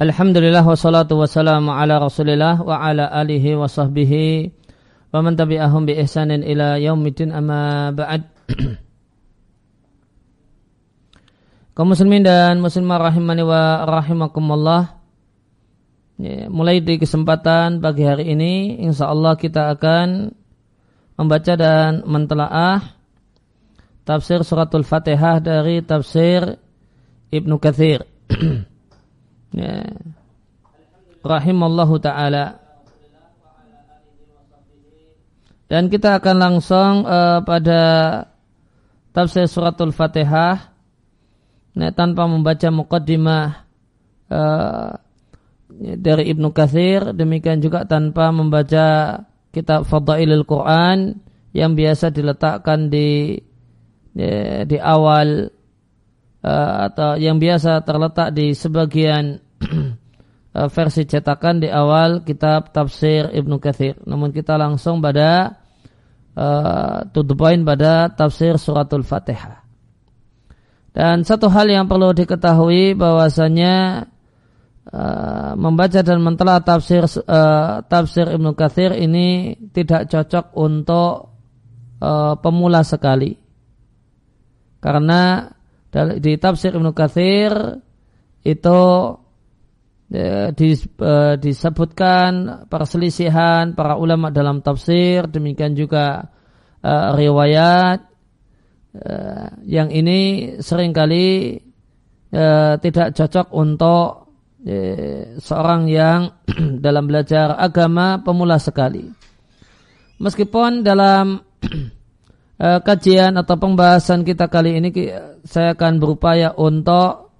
Alhamdulillah wassalatu wassalamu ala rasulillah wa ala alihi wa sahbihi wa man tabi'ahum bi ihsanin ila yaumidin amma ba'd. Kaum muslimin dan muslimah rahimani wa rahimakumullah. Ya, mulai di kesempatan pagi hari ini insyaallah kita akan membaca dan mentelaah tafsir suratul fatihah dari tafsir Ibnu Kathir ya. rahimallahu taala dan kita akan langsung uh, pada tafsir suratul Fatihah nah, tanpa membaca muqaddimah uh, dari Ibnu Katsir demikian juga tanpa membaca kitab Fadailul Quran yang biasa diletakkan di di, di awal uh, atau yang biasa terletak di sebagian uh, versi cetakan di awal kitab tafsir Ibnu Katsir. Namun kita langsung pada uh, to the point pada tafsir suratul Fatihah. Dan satu hal yang perlu diketahui bahwasanya uh, membaca dan mentela tafsir uh, tafsir Ibnu Katsir ini tidak cocok untuk uh, pemula sekali. Karena di tafsir Ibnu Katsir itu ya, eh, disebutkan perselisihan para ulama dalam tafsir demikian juga uh, riwayat uh, yang ini sering kali uh, tidak cocok untuk uh, seorang yang dalam belajar agama pemula sekali. Meskipun dalam uh, kajian atau pembahasan kita kali ini saya akan berupaya untuk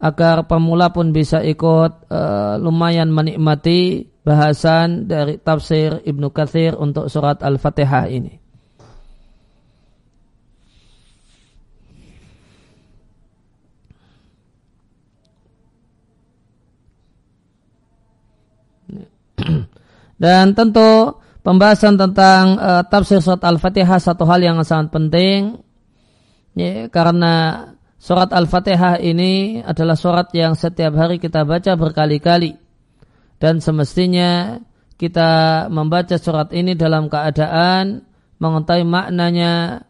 agar pemula pun bisa ikut uh, lumayan menikmati bahasan dari tafsir Ibnu Katsir untuk surat Al-Fatihah ini. Dan tentu pembahasan tentang uh, tafsir surat Al-Fatihah satu hal yang sangat penting ya, karena surat Al-Fatihah ini adalah surat yang setiap hari kita baca berkali-kali. Dan semestinya kita membaca surat ini dalam keadaan mengetahui maknanya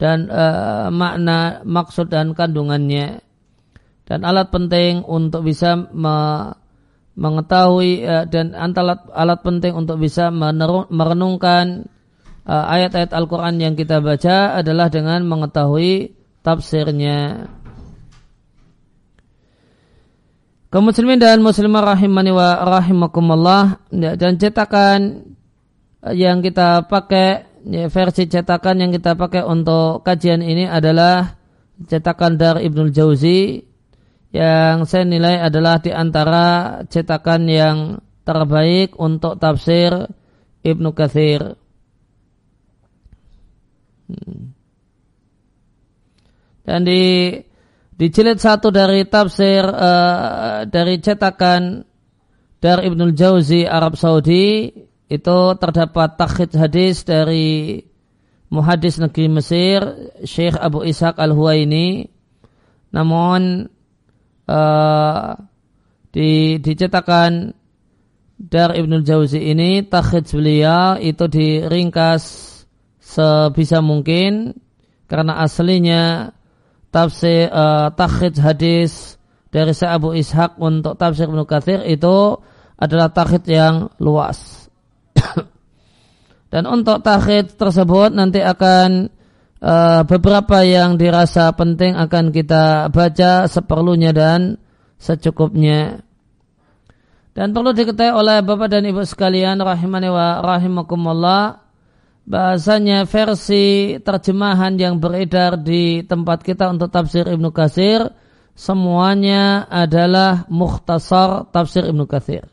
dan uh, makna maksud dan kandungannya. Dan alat penting untuk bisa mengetahui uh, dan alat alat penting untuk bisa merenungkan uh, ayat-ayat Al-Quran yang kita baca adalah dengan mengetahui tafsirnya. Kaum muslimin dan muslimah rahimani wa rahimakumullah ya, dan cetakan yang kita pakai ya, versi cetakan yang kita pakai untuk kajian ini adalah cetakan dari Ibnul Jauzi yang saya nilai adalah di antara cetakan yang terbaik untuk tafsir Ibnu Katsir. Hmm. Dan di di jilid satu dari tafsir uh, dari cetakan dari Ibnul Jauzi Arab Saudi itu terdapat takhid hadis dari muhadis negeri Mesir Syekh Abu Ishaq Al-Huwaini namun uh, di, dicetakan dari Ibnul Jauzi ini takhid beliau itu diringkas sebisa mungkin karena aslinya tafsir uh, takhid hadis dari Syekh Abu Ishaq untuk tafsir Ibnu Katsir itu adalah takhid yang luas. Dan untuk takhid tersebut nanti akan uh, beberapa yang dirasa penting akan kita baca seperlunya dan secukupnya. Dan perlu diketahui oleh Bapak dan Ibu sekalian rahimani wa rahimakumullah bahasanya versi terjemahan yang beredar di tempat kita untuk tafsir Ibnu Katsir semuanya adalah mukhtasar tafsir Ibnu Katsir.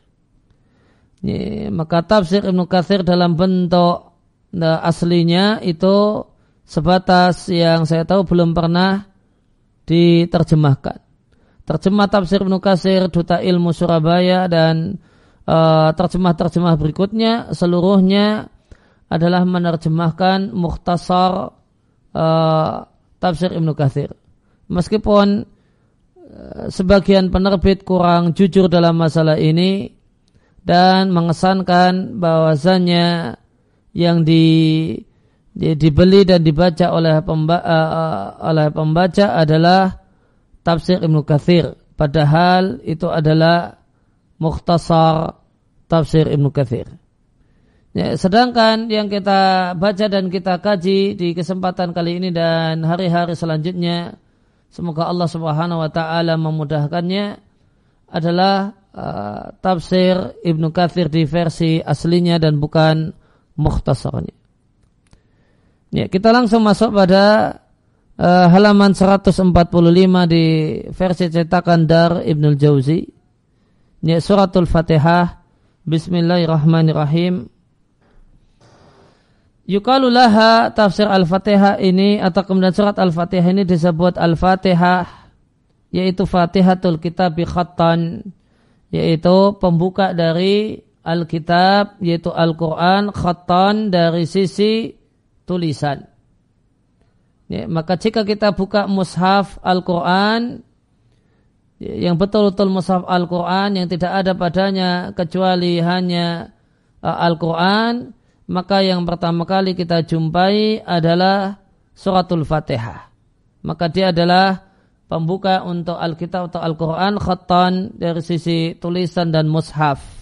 maka tafsir Ibnu Katsir dalam bentuk nah, aslinya itu sebatas yang saya tahu belum pernah diterjemahkan. Terjemah tafsir Ibnu Katsir Duta Ilmu Surabaya dan uh, terjemah-terjemah berikutnya seluruhnya adalah menerjemahkan mukhtasar uh, tafsir Ibnu Katsir. Meskipun sebagian penerbit kurang jujur dalam masalah ini dan mengesankan bahwasannya yang di, di dibeli dan dibaca oleh pemba, uh, oleh pembaca adalah tafsir Ibnu Katsir padahal itu adalah mukhtasar tafsir Ibnu Katsir. Ya, sedangkan yang kita baca dan kita kaji di kesempatan kali ini dan hari-hari selanjutnya semoga Allah Subhanahu wa taala memudahkannya adalah uh, tafsir Ibnu Katsir di versi aslinya dan bukan mukhtasarnya. Ya, kita langsung masuk pada uh, halaman 145 di versi cetakan Dar Ibnu Jauzi. Ya, suratul Fatihah. Bismillahirrahmanirrahim. Yukalu laha tafsir Al-Fatihah ini atau kemudian surat Al-Fatihah ini disebut Al-Fatihah yaitu Fatihatul Kitab bi khattan yaitu pembuka dari Alkitab yaitu Al-Quran khatan dari sisi tulisan. Ya, maka jika kita buka mushaf Al-Quran yang betul-betul mushaf Al-Quran yang tidak ada padanya kecuali hanya uh, Al-Quran maka yang pertama kali kita jumpai adalah suratul Fatihah. Maka dia adalah pembuka untuk Alkitab atau Al-Quran khatan dari sisi tulisan dan mushaf.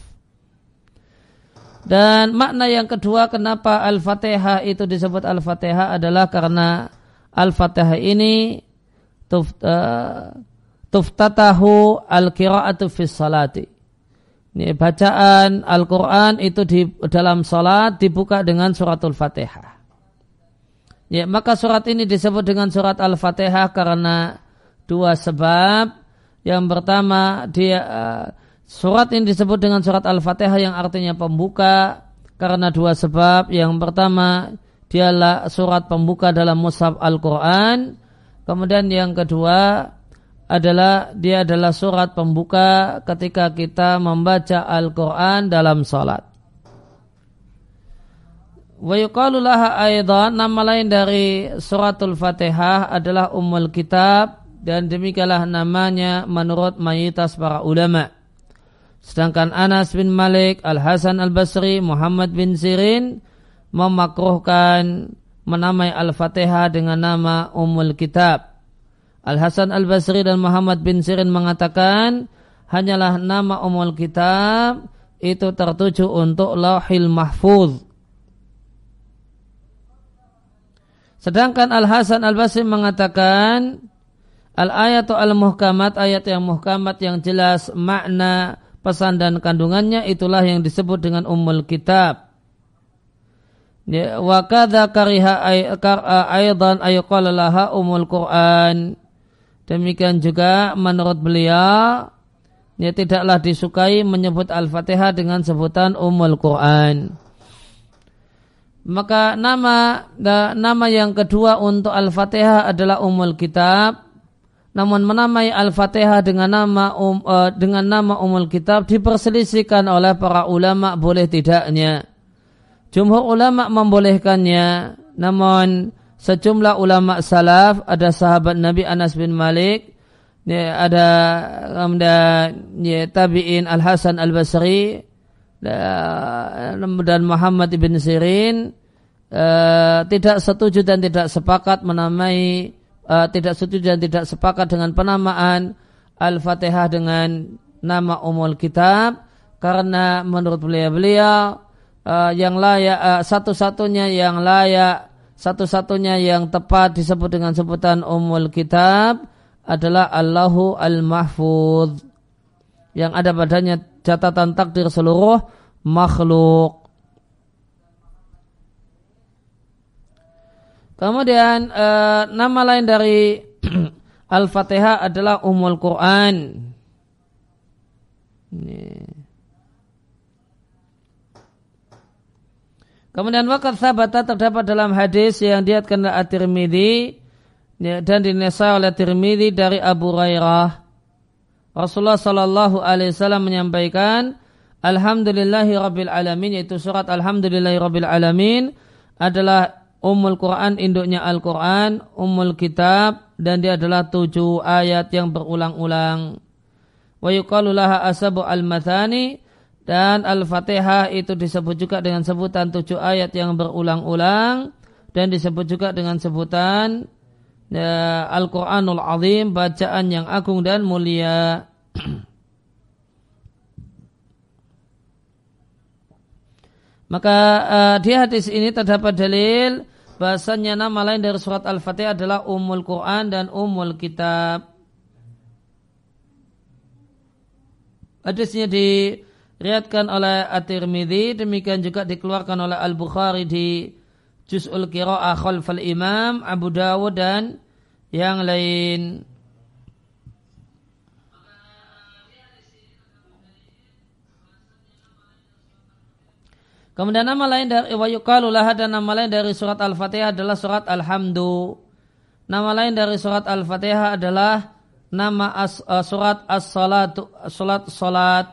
Dan makna yang kedua kenapa Al-Fatihah itu disebut Al-Fatihah adalah karena Al-Fatihah ini uh, tuftatahu al-qira'atu fis salati. Ini bacaan Al-Quran itu di dalam salat dibuka dengan suratul Fatihah. Ya, maka surat ini disebut dengan surat Al-Fatihah karena dua sebab. Yang pertama dia uh, Surat ini disebut dengan surat Al-Fatihah yang artinya pembuka karena dua sebab. Yang pertama, dialah surat pembuka dalam mushaf Al-Quran. Kemudian yang kedua adalah dia adalah surat pembuka ketika kita membaca Al-Quran dalam salat. Wa yuqalulaha aydan nama lain dari suratul Fatihah adalah Ummul Kitab dan demikianlah namanya menurut mayoritas para ulama. Sedangkan Anas bin Malik, Al-Hasan Al-Basri, Muhammad bin Sirin memakruhkan menamai Al-Fatihah dengan nama Ummul Kitab. Al-Hasan Al-Basri dan Muhammad bin Sirin mengatakan hanyalah nama Ummul Kitab itu tertuju untuk Lauhil Mahfuz. Sedangkan Al-Hasan Al-Basri mengatakan Al-ayatu al-muhkamat, ayat yang muhkamat yang jelas makna pesan dan kandungannya itulah yang disebut dengan ummul kitab. Ya, wa kadza kariha aidan ayqala umul Quran. Demikian juga menurut beliau ya tidaklah disukai menyebut Al-Fatihah dengan sebutan Ummul Quran. Maka nama nama yang kedua untuk Al-Fatihah adalah Ummul Kitab namun menamai Al-Fatihah dengan nama um, uh, dengan nama Umul Kitab diperselisihkan oleh para ulama boleh tidaknya. Jumhur ulama membolehkannya, namun sejumlah ulama salaf ada sahabat Nabi Anas bin Malik, ya, ada ya, tabiin Al Hasan Al Basri dan Muhammad bin Sirin uh, tidak setuju dan tidak sepakat menamai uh, tidak setuju dan tidak sepakat dengan penamaan Al-Fatihah dengan nama Umul Kitab. Karena menurut beliau-beliau uh, yang layak uh, satu-satunya yang layak satu-satunya yang tepat disebut dengan sebutan Umul Kitab adalah Allahu Al-Mahfuz. Yang ada padanya catatan takdir seluruh makhluk Kemudian uh, nama lain dari Al-Fatihah adalah Ummul Quran. Ini. Kemudian wakat sabata terdapat dalam hadis yang diatkan oleh At-Tirmidzi ya, dan dinesa oleh Tirmidzi dari Abu Hurairah. Rasulullah Shallallahu Alaihi Wasallam menyampaikan, Alhamdulillahi Rabbil Alamin yaitu surat Alhamdulillahi Rabbil Alamin adalah Ummul Quran induknya Al-Quran, Ummul Kitab dan dia adalah tujuh ayat yang berulang-ulang. Wa yuqalu laha asabu al-mathani dan Al-Fatihah itu disebut juga dengan sebutan tujuh ayat yang berulang-ulang dan disebut juga dengan sebutan ya, Al-Quranul Azim, bacaan yang agung dan mulia. Maka uh, di hadis ini terdapat dalil bahasanya nama lain dari surat Al-Fatihah adalah Ummul Quran dan Ummul Kitab. Hadisnya diriatkan oleh At-Tirmidzi, demikian juga dikeluarkan oleh Al-Bukhari di Juz'ul Qira'ah Khalfal Imam, Abu Dawud dan yang lain. Kemudian nama lain dari wa dan nama lain dari surat Al-Fatihah adalah surat Alhamdu. Nama lain dari surat Al-Fatihah adalah nama as, uh, surat as-salat salat salat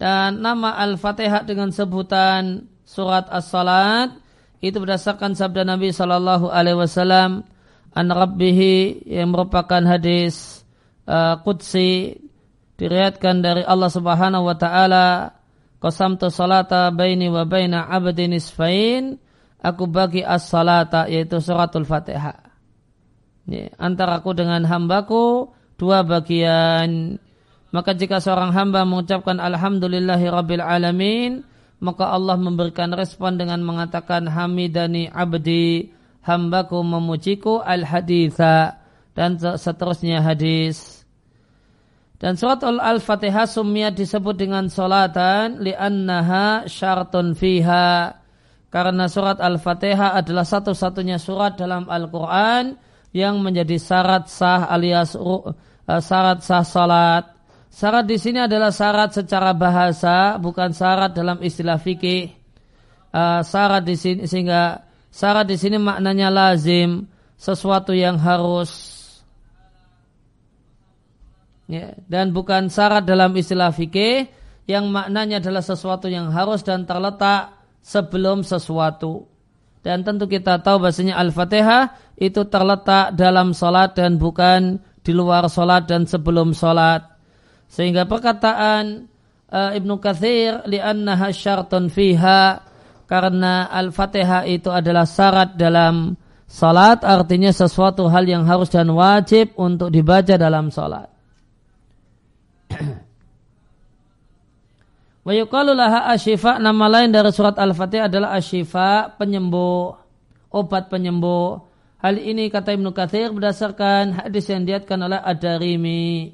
dan nama Al-Fatihah dengan sebutan surat as-salat itu berdasarkan sabda Nabi sallallahu alaihi wasallam an rabbihi yang merupakan hadis uh, qudsi diriatkan dari Allah Subhanahu wa taala qasamtu salata baini wa baina abdi nisfain aku bagi as-salata yaitu suratul Fatihah. Ya, antara aku dengan hambaku dua bagian. Maka jika seorang hamba mengucapkan alhamdulillahi rabbil alamin, maka Allah memberikan respon dengan mengatakan hamidani abdi, hambaku memujiku al-haditha dan seterusnya hadis. Dan surat Al-Fatihah sumiyat disebut dengan solatan li'annaha syartun fiha. Karena surat Al-Fatihah adalah satu-satunya surat dalam Al-Quran yang menjadi syarat sah alias uh, syarat sah salat. Syarat di sini adalah syarat secara bahasa, bukan syarat dalam istilah fikih. Uh, syarat di sini sehingga syarat di sini maknanya lazim, sesuatu yang harus ya, dan bukan syarat dalam istilah fikih yang maknanya adalah sesuatu yang harus dan terletak sebelum sesuatu. Dan tentu kita tahu bahasanya Al-Fatihah itu terletak dalam solat dan bukan di luar solat dan sebelum solat. Sehingga perkataan uh, Ibnu Kathir li'annaha syartun fiha karena Al-Fatihah itu adalah syarat dalam salat artinya sesuatu hal yang harus dan wajib untuk dibaca dalam salat. Wa yuqalu laha asyifa nama lain dari surat Al-Fatihah adalah asyifa penyembuh, obat penyembuh. Hal ini kata Ibnu Katsir berdasarkan hadis yang diatkan oleh Ad-Darimi.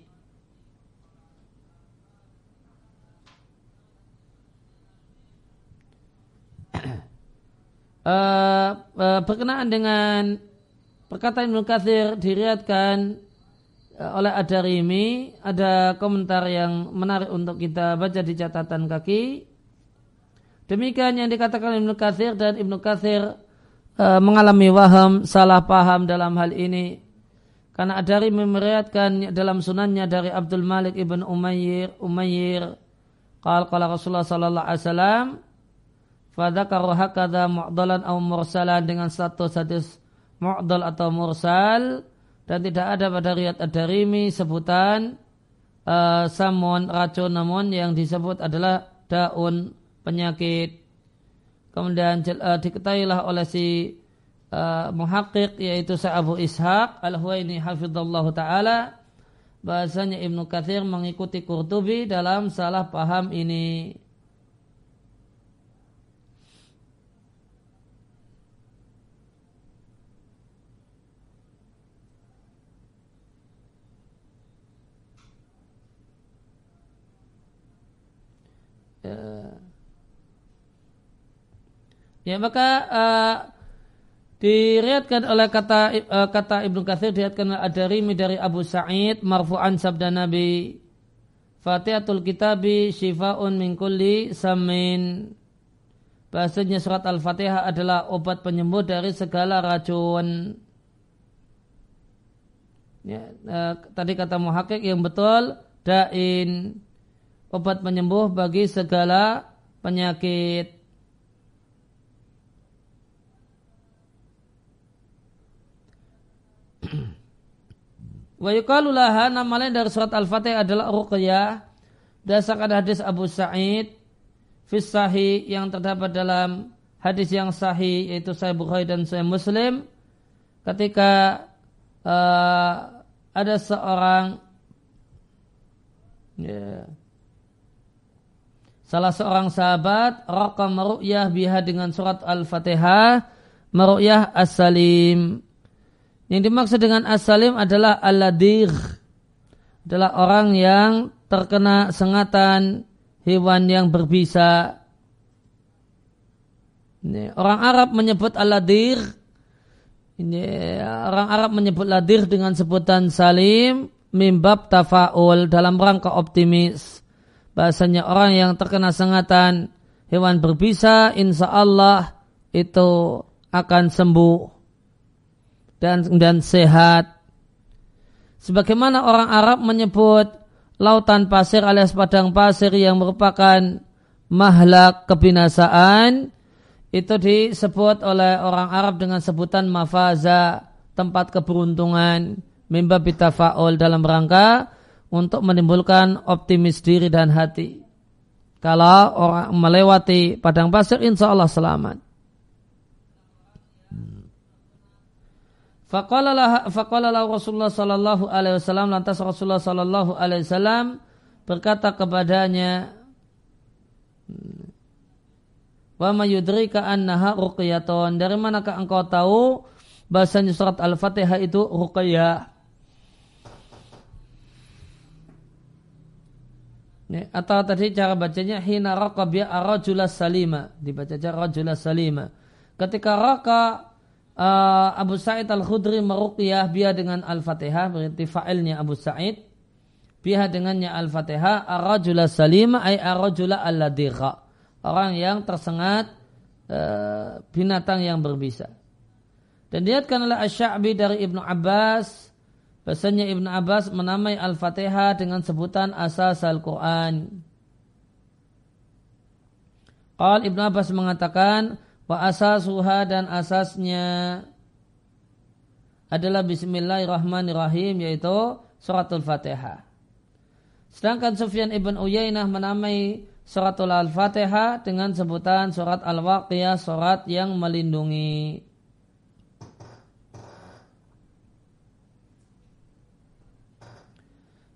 uh, uh, berkenaan dengan perkataan Ibnu Katsir diriatkan oleh Ad-Darimi ada komentar yang menarik untuk kita baca di catatan kaki. Demikian yang dikatakan Ibnu Katsir dan Ibnu Katsir e, mengalami waham salah paham dalam hal ini. Karena Ad-Darimi meriatkan dalam sunannya dari Abdul Malik ibn Umayyir Umayyir qala qala Rasulullah sallallahu alaihi wasallam fadzakaru hakadha mu'dalan aw mursalan dengan satu hadis mu'dal atau mursal dan tidak ada pada riat ad-darimi sebutan uh, samun racun namun yang disebut adalah daun penyakit. Kemudian uh, diketahuilah oleh si uh, yaitu Sa Abu Ishaq Al-Huwaini hafizallahu taala. Bahasanya Ibnu Katsir mengikuti Qurtubi dalam salah paham ini Ya, ya maka uh, diriatkan oleh kata uh, kata Ibnu Katsir diriatkan Ad-Darimi dari Abu Sa'id marfu'an sabda Nabi. Fatihatul Kitabi shifaun min kulli samin. Bahasanya surat Al-Fatihah adalah obat penyembuh dari segala racun. Ya, uh, tadi kata muhakik yang betul dain obat penyembuh bagi segala penyakit. Wa yukalulaha nama lain dari surat Al-Fatihah adalah ruqyah. Dasarkan hadis Abu Sa'id. Fis sahih yang terdapat dalam hadis yang sahih yaitu Sahih Bukhari dan Sahih Muslim. Ketika uh, ada seorang yeah, salah seorang sahabat raka meru'yah biha dengan surat Al-Fatihah meru'yah as-salim yang dimaksud dengan as-salim adalah al-ladir. Adalah orang yang terkena sengatan hewan yang berbisa. Ini, orang Arab menyebut al-ladir. Ini orang Arab menyebut ladir dengan sebutan salim mimbab tafaul dalam rangka optimis. Bahasanya orang yang terkena sengatan hewan berbisa insya Allah itu akan sembuh dan dan sehat. Sebagaimana orang Arab menyebut lautan pasir alias padang pasir yang merupakan mahlak kebinasaan itu disebut oleh orang Arab dengan sebutan mafaza tempat keberuntungan mimba bitafaul dalam rangka untuk menimbulkan optimis diri dan hati. Kalau orang melewati padang pasir insya Allah selamat. Faqala Rasulullah sallallahu alaihi wasallam lantas Rasulullah sallallahu alaihi wasallam berkata kepadanya Wa ma yudrika annaha ruqyatun dari manakah engkau tahu bahasanya surat Al-Fatihah itu ruqyah atau tadi cara bacanya hina raqabiya arajulas salima. Dibaca cara rajulas salima. Ketika raka uh, Abu Sa'id Al-Khudri meruqyah biha dengan Al-Fatihah berarti fa'ilnya Abu Sa'id biha dengannya Al-Fatihah ar-rajula salima ay ar-rajula alladhiqa orang yang tersengat uh, binatang yang berbisa. Dan dilihatkan oleh Asy-Sya'bi dari Ibnu Abbas bahasanya Ibnu Abbas menamai Al-Fatihah dengan sebutan asas Al-Quran. Qal Ibnu Abbas mengatakan Wa asasuha dan asasnya adalah Bismillahirrahmanirrahim yaitu suratul Fatihah. Sedangkan Sufyan ibn Uyainah menamai suratul Al-Fatihah dengan sebutan surat Al-Waqiyah, surat yang melindungi.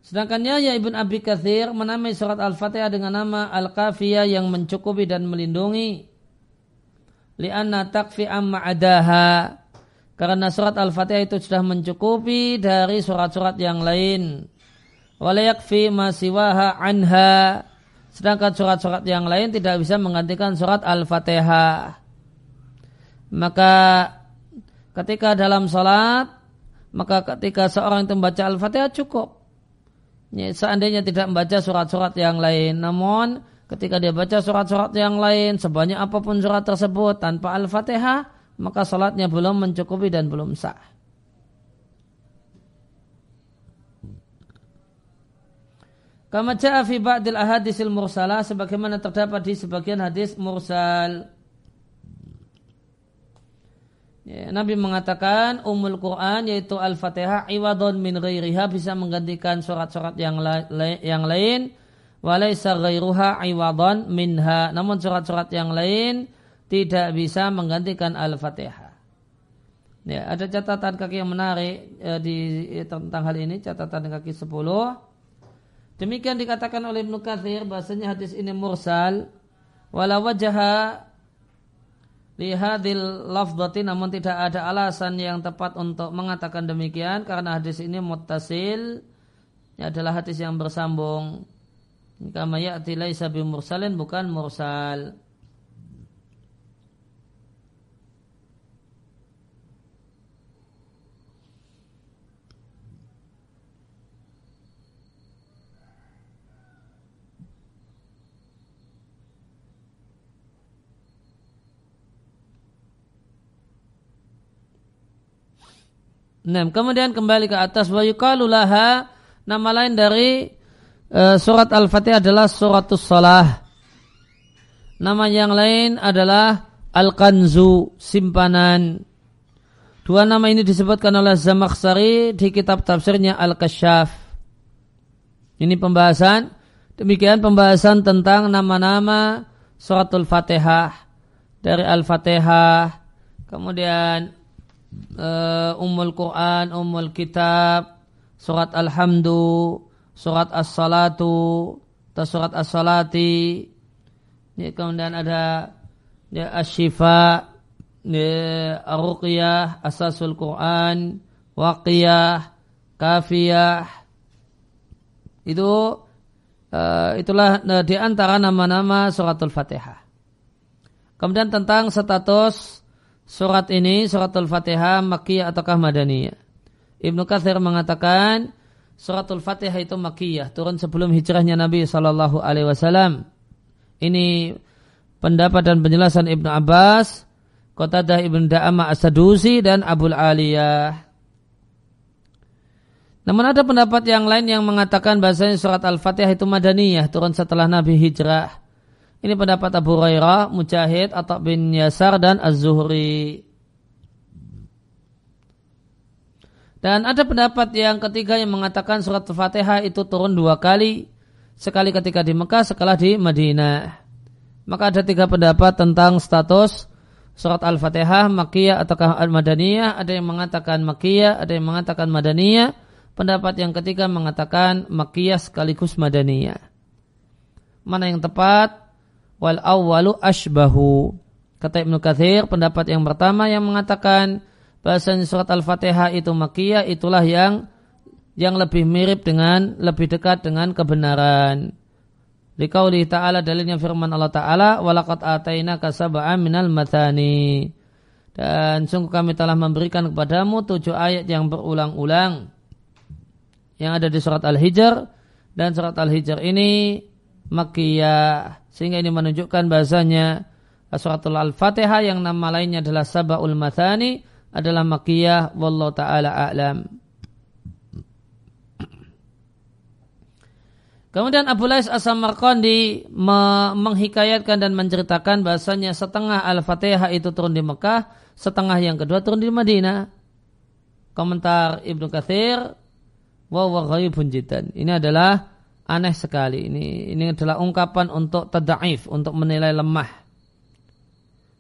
Sedangkan Yahya ibn Abi Kathir menamai surat Al-Fatihah dengan nama Al-Kafiyah yang mencukupi dan melindungi. Li'anna takfi amma adaha. Karena surat Al-Fatihah itu sudah mencukupi dari surat-surat yang lain. Walayakfi masiwaha anha. Sedangkan surat-surat yang lain tidak bisa menggantikan surat Al-Fatihah. Maka ketika dalam salat maka ketika seorang itu membaca Al-Fatihah cukup seandainya tidak membaca surat-surat yang lain namun ketika dia baca surat-surat yang lain sebanyak apa pun surat tersebut tanpa Al-Fatihah maka salatnya belum mencukupi dan belum sah. Kama ja'a fi ba'dil ahadisil mursalah sebagaimana terdapat di sebagian hadis mursal. Ya, Nabi mengatakan umul Quran yaitu Al-Fatihah iwadun min ghairiha bisa menggantikan surat-surat yang, la yang lain walaysa ghairuha iwadan minha. Namun surat-surat yang lain tidak bisa menggantikan Al-Fatihah. Ya, ada catatan kaki yang menarik ya, di tentang hal ini, catatan kaki 10. Demikian dikatakan oleh Ibnu Katsir bahasanya hadis ini mursal wala wajaha lihadil lafdhati namun tidak ada alasan yang tepat untuk mengatakan demikian karena hadis ini muttasil ini adalah hadis yang bersambung kama ya'ti laisa mursalin bukan mursal. Nah, kemudian kembali ke atas wa yuqalu nama lain dari Eh, surat Al-Fatihah adalah suratus salah. Nama yang lain adalah Al-Kanzu, simpanan. Dua nama ini disebutkan oleh Zamakhsari di kitab tafsirnya Al-Kasyaf. Ini pembahasan, demikian pembahasan tentang nama-nama suratul Fatihah. Dari Al-Fatihah, kemudian uh, Ummul Quran, Ummul Kitab, surat Alhamdu, surat As-Salatu, atau surat As-Salati. Ya, kemudian ada ya, Asyifa, Ar-Ruqyah, Asasul Quran, Waqiyah, Kafiyah. Itu uh, itulah uh, di antara nama-nama suratul Fatihah. Kemudian tentang status surat ini, suratul Fatihah Makkiyah ataukah Madaniyah. Ibnu Katsir mengatakan suratul Fatihah itu Makkiyah, turun sebelum hijrahnya Nabi Shallallahu alaihi wasallam. Ini pendapat dan penjelasan Ibnu Abbas Qatadah ibn Da'ama As-Sadusi dan Abul Aliyah. Namun ada pendapat yang lain yang mengatakan bahasanya surat Al-Fatihah itu Madaniyah, turun setelah Nabi hijrah. Ini pendapat Abu Hurairah, Mujahid, atau bin Yasar dan Az-Zuhri. Dan ada pendapat yang ketiga yang mengatakan surat Al-Fatihah itu turun dua kali. Sekali ketika di Mekah, sekali di Madinah. Maka ada tiga pendapat tentang status surat Al-Fatihah Makiyah ataukah Al-Madaniyah, ada yang mengatakan Makiyah, ada yang mengatakan Madaniyah. Pendapat yang ketiga mengatakan Makiyah sekaligus Madaniyah. Mana yang tepat? Wal awwalu ashbahu. Kata Ibnu Kathir, pendapat yang pertama yang mengatakan bahasanya surat Al-Fatihah itu Makiyah itulah yang yang lebih mirip dengan lebih dekat dengan kebenaran. Likauli ta'ala dalilnya firman Allah Ta'ala Walakat ataina kasaba'an minal matani Dan sungguh kami telah memberikan kepadamu tujuh ayat yang berulang-ulang Yang ada di surat Al-Hijr Dan surat Al-Hijr ini Makiyah. Sehingga ini menunjukkan bahasanya Suratul Al-Fatihah yang nama lainnya adalah Saba'ul Mathani Adalah Makiyah. Wallahu ta'ala a'lam. Kemudian Abu Lais As-Samarqandi menghikayatkan dan menceritakan bahasanya setengah Al-Fatihah itu turun di Mekah, setengah yang kedua turun di Madinah. Komentar Ibnu Katsir, wa wa ghaibun Ini adalah aneh sekali. Ini ini adalah ungkapan untuk tadaif, untuk menilai lemah.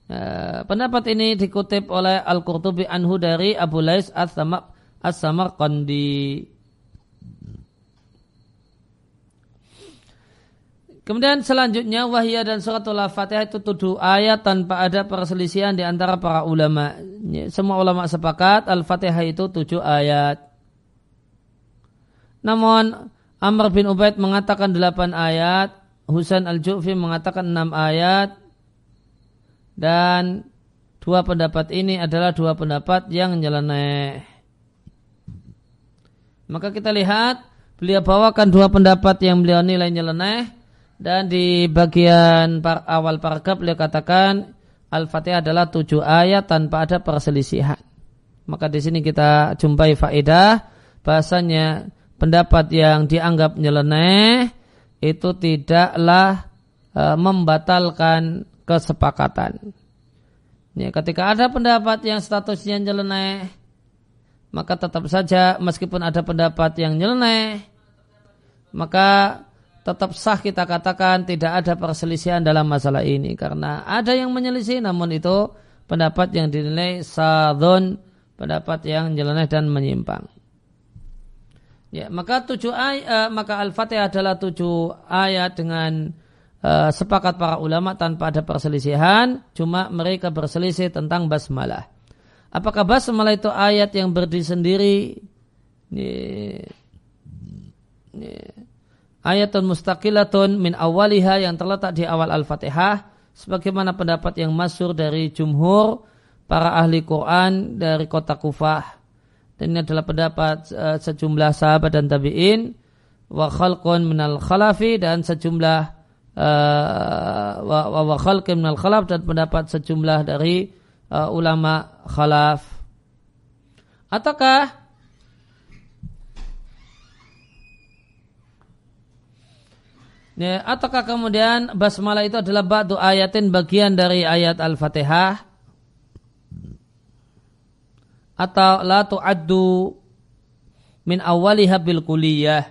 Uh, pendapat ini dikutip oleh Al-Qurtubi anhu dari Abu Lais As-Samarqandi. Kemudian selanjutnya wahya dan suratul al-fatihah itu tujuh ayat tanpa ada perselisihan di antara para ulama. Semua ulama sepakat al-fatihah itu tujuh ayat. Namun Amr bin Ubaid mengatakan delapan ayat, Husain al-Ju'fi mengatakan enam ayat, dan dua pendapat ini adalah dua pendapat yang nyeleneh. Maka kita lihat beliau bawakan dua pendapat yang beliau nilai nyeleneh dan di bagian par awal paragraf beliau katakan Al-Fatihah adalah tujuh ayat tanpa ada perselisihan. Maka di sini kita jumpai faedah bahasanya pendapat yang dianggap nyeleneh itu tidaklah e, membatalkan kesepakatan. Ya, ketika ada pendapat yang statusnya nyeleneh, maka tetap saja meskipun ada pendapat yang nyeleneh, maka tetap sah kita katakan tidak ada perselisihan dalam masalah ini karena ada yang menyelisih namun itu pendapat yang dinilai sadun pendapat yang nyeleneh dan menyimpang. Ya, maka tujuh ayat, uh, maka Al-Fatihah adalah tujuh ayat dengan uh, sepakat para ulama tanpa ada perselisihan, cuma mereka berselisih tentang basmalah. Apakah basmalah itu ayat yang berdiri sendiri? Ya, ya ayatun mustaqilatun min awaliha yang terletak di awal Al-Fatihah sebagaimana pendapat yang masyur dari jumhur para ahli Quran dari kota Kufah dan ini adalah pendapat uh, sejumlah sahabat dan tabi'in wa khalqun minal khalafi dan sejumlah uh, wa, wa, khalqun minal khalaf dan pendapat sejumlah dari uh, ulama khalaf ataukah Ya, ataukah kemudian basmalah itu adalah batu ayatin bagian dari ayat Al-Fatihah? Atau la tu'addu min awaliha bil kuliyah.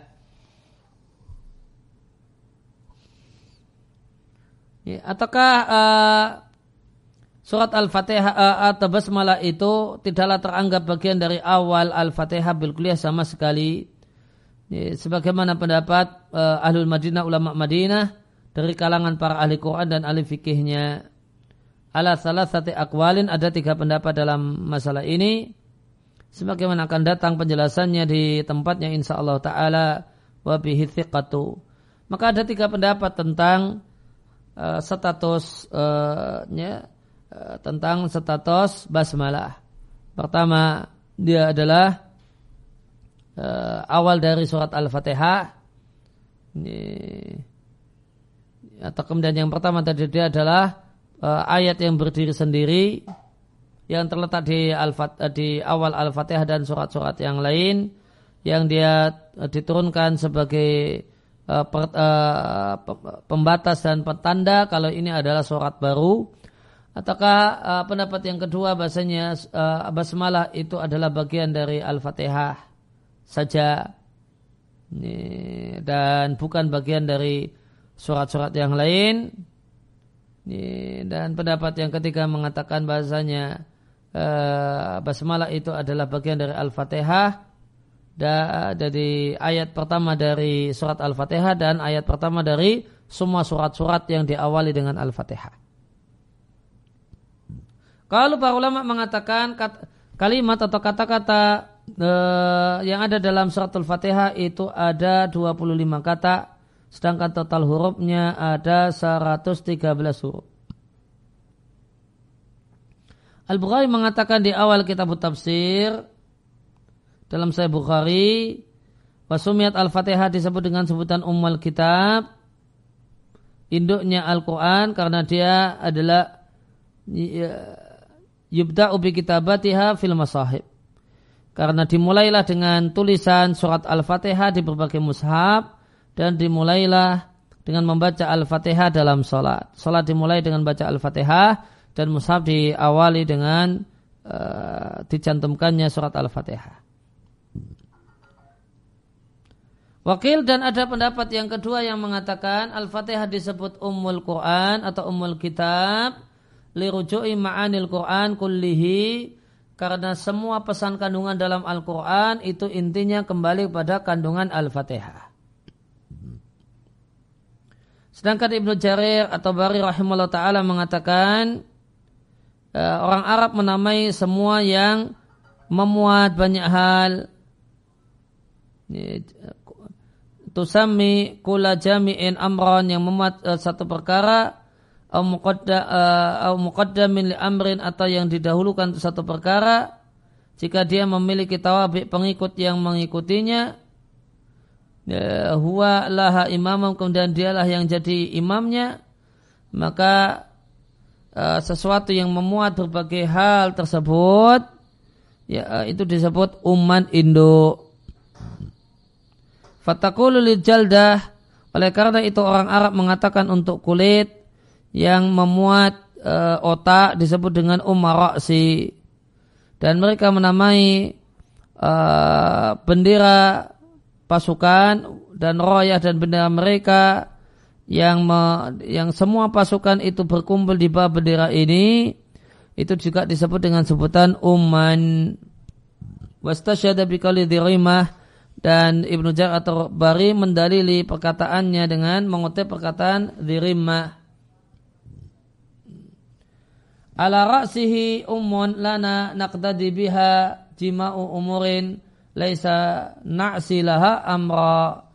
Ya, ataukah uh, surat al-fatihah uh, atau basmalah itu tidaklah teranggap bagian dari awal al-fatihah bil kuliyah sama sekali? Ya, sebagaimana pendapat uh, ahlul madinah ulama madinah dari kalangan para ahli Quran dan ahli fikihnya ala salah satu akwalin ada tiga pendapat dalam masalah ini. Sebagaimana akan datang penjelasannya di tempatnya insya Allah Taala wabihi maka ada tiga pendapat tentang uh, status uh, ya, uh, tentang status basmalah. Pertama dia adalah uh, awal dari surat al-fatihah. Atau kemudian yang pertama tadi dia adalah uh, ayat yang berdiri sendiri yang terletak di al eh, di awal Al-Fatihah dan surat-surat yang lain yang dia uh, diturunkan sebagai uh, per, uh, pembatas dan petanda kalau ini adalah surat baru. Ataukah uh, pendapat yang kedua bahasanya uh, basmalah itu adalah bagian dari Al-Fatihah saja. Dan bukan bagian dari surat-surat yang lain dan pendapat yang ketiga mengatakan bahasanya uh, basmalah itu adalah bagian dari Al-Fatihah dari ayat pertama dari surat Al-Fatihah dan ayat pertama dari semua surat-surat yang diawali dengan Al-Fatihah. Kalau para ulama mengatakan kalimat atau kata-kata uh, yang ada dalam surat Al-Fatihah itu ada 25 kata sedangkan total hurufnya ada 113 huruf. Al-Bukhari mengatakan di awal kitab tafsir dalam Sahih Bukhari Wasumiat Al-Fatihah disebut dengan sebutan Ummul Kitab induknya Al-Quran karena dia adalah ya, yubda'u bi kitabatiha fil masahib karena dimulailah dengan tulisan surat Al-Fatihah di berbagai mushaf dan dimulailah dengan membaca Al-Fatihah dalam sholat. Sholat dimulai dengan baca Al-Fatihah dan mushaf diawali dengan uh, dicantumkannya surat Al-Fatihah. Wakil dan ada pendapat yang kedua yang mengatakan Al-Fatihah disebut Ummul Quran atau Ummul Kitab liruju'i ma'anil Quran kullihi karena semua pesan kandungan dalam Al-Quran itu intinya kembali pada kandungan Al-Fatihah. Sedangkan Ibnu Jarir atau Bari rahimahullah taala mengatakan uh, orang Arab menamai semua yang memuat banyak hal. Tusami kula jami'in amron yang memuat uh, satu perkara au uh, muqaddamin li amrin atau yang didahulukan satu perkara. Jika dia memiliki tawabik pengikut yang mengikutinya ya, huwa laha imamam kemudian dialah yang jadi imamnya maka uh, sesuatu yang memuat berbagai hal tersebut ya uh, itu disebut umat Indo. Fatakulu jaldah oleh karena itu orang Arab mengatakan untuk kulit yang memuat uh, otak disebut dengan umarasi dan mereka menamai uh, bendera pasukan dan royah dan bendera mereka yang me, yang semua pasukan itu berkumpul di bawah bendera ini itu juga disebut dengan sebutan umman. Wastasyada biqali dan Ibnu Jar atau Bari mendalili perkataannya dengan mengutip perkataan dirimah ala ra'sihi ummun lana naqdadi biha jima'u umurin laisa na'silaha amra.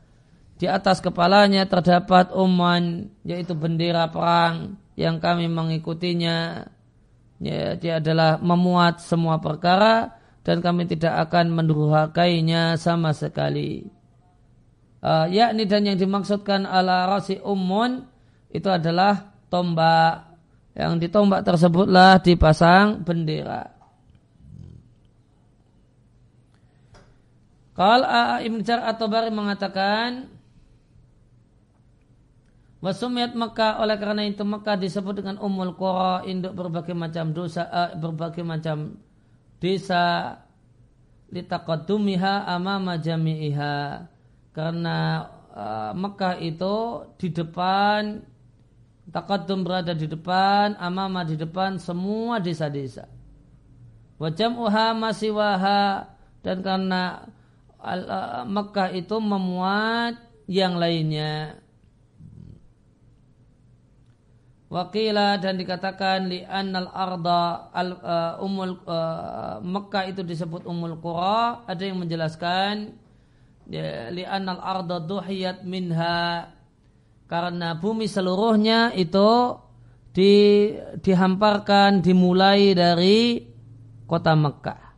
Di atas kepalanya terdapat uman yaitu bendera perang yang kami mengikutinya. Ya, dia adalah memuat semua perkara dan kami tidak akan mendurhakainya sama sekali. Uh, yakni dan yang dimaksudkan ala rasi umun itu adalah tombak. Yang ditombak tersebutlah dipasang bendera Kalau Ibn Jar atau Bari mengatakan Wasumiat Mekah oleh karena itu Mekah disebut dengan Ummul Qura induk berbagai macam dosa uh, berbagai macam desa. Litaqaddumiha amama jami'iha. Karena uh, Mekah itu di depan taqaddum berada di depan amama di depan semua desa-desa. Wajam uha masih waha dan karena Mekah itu memuat yang lainnya. Wakila dan dikatakan li annal arda al uh, umul uh, Mekah itu disebut umul qura. Ada yang menjelaskan ya, li annal arda duhiyat minha. Karena bumi seluruhnya itu di, dihamparkan dimulai dari kota Mekah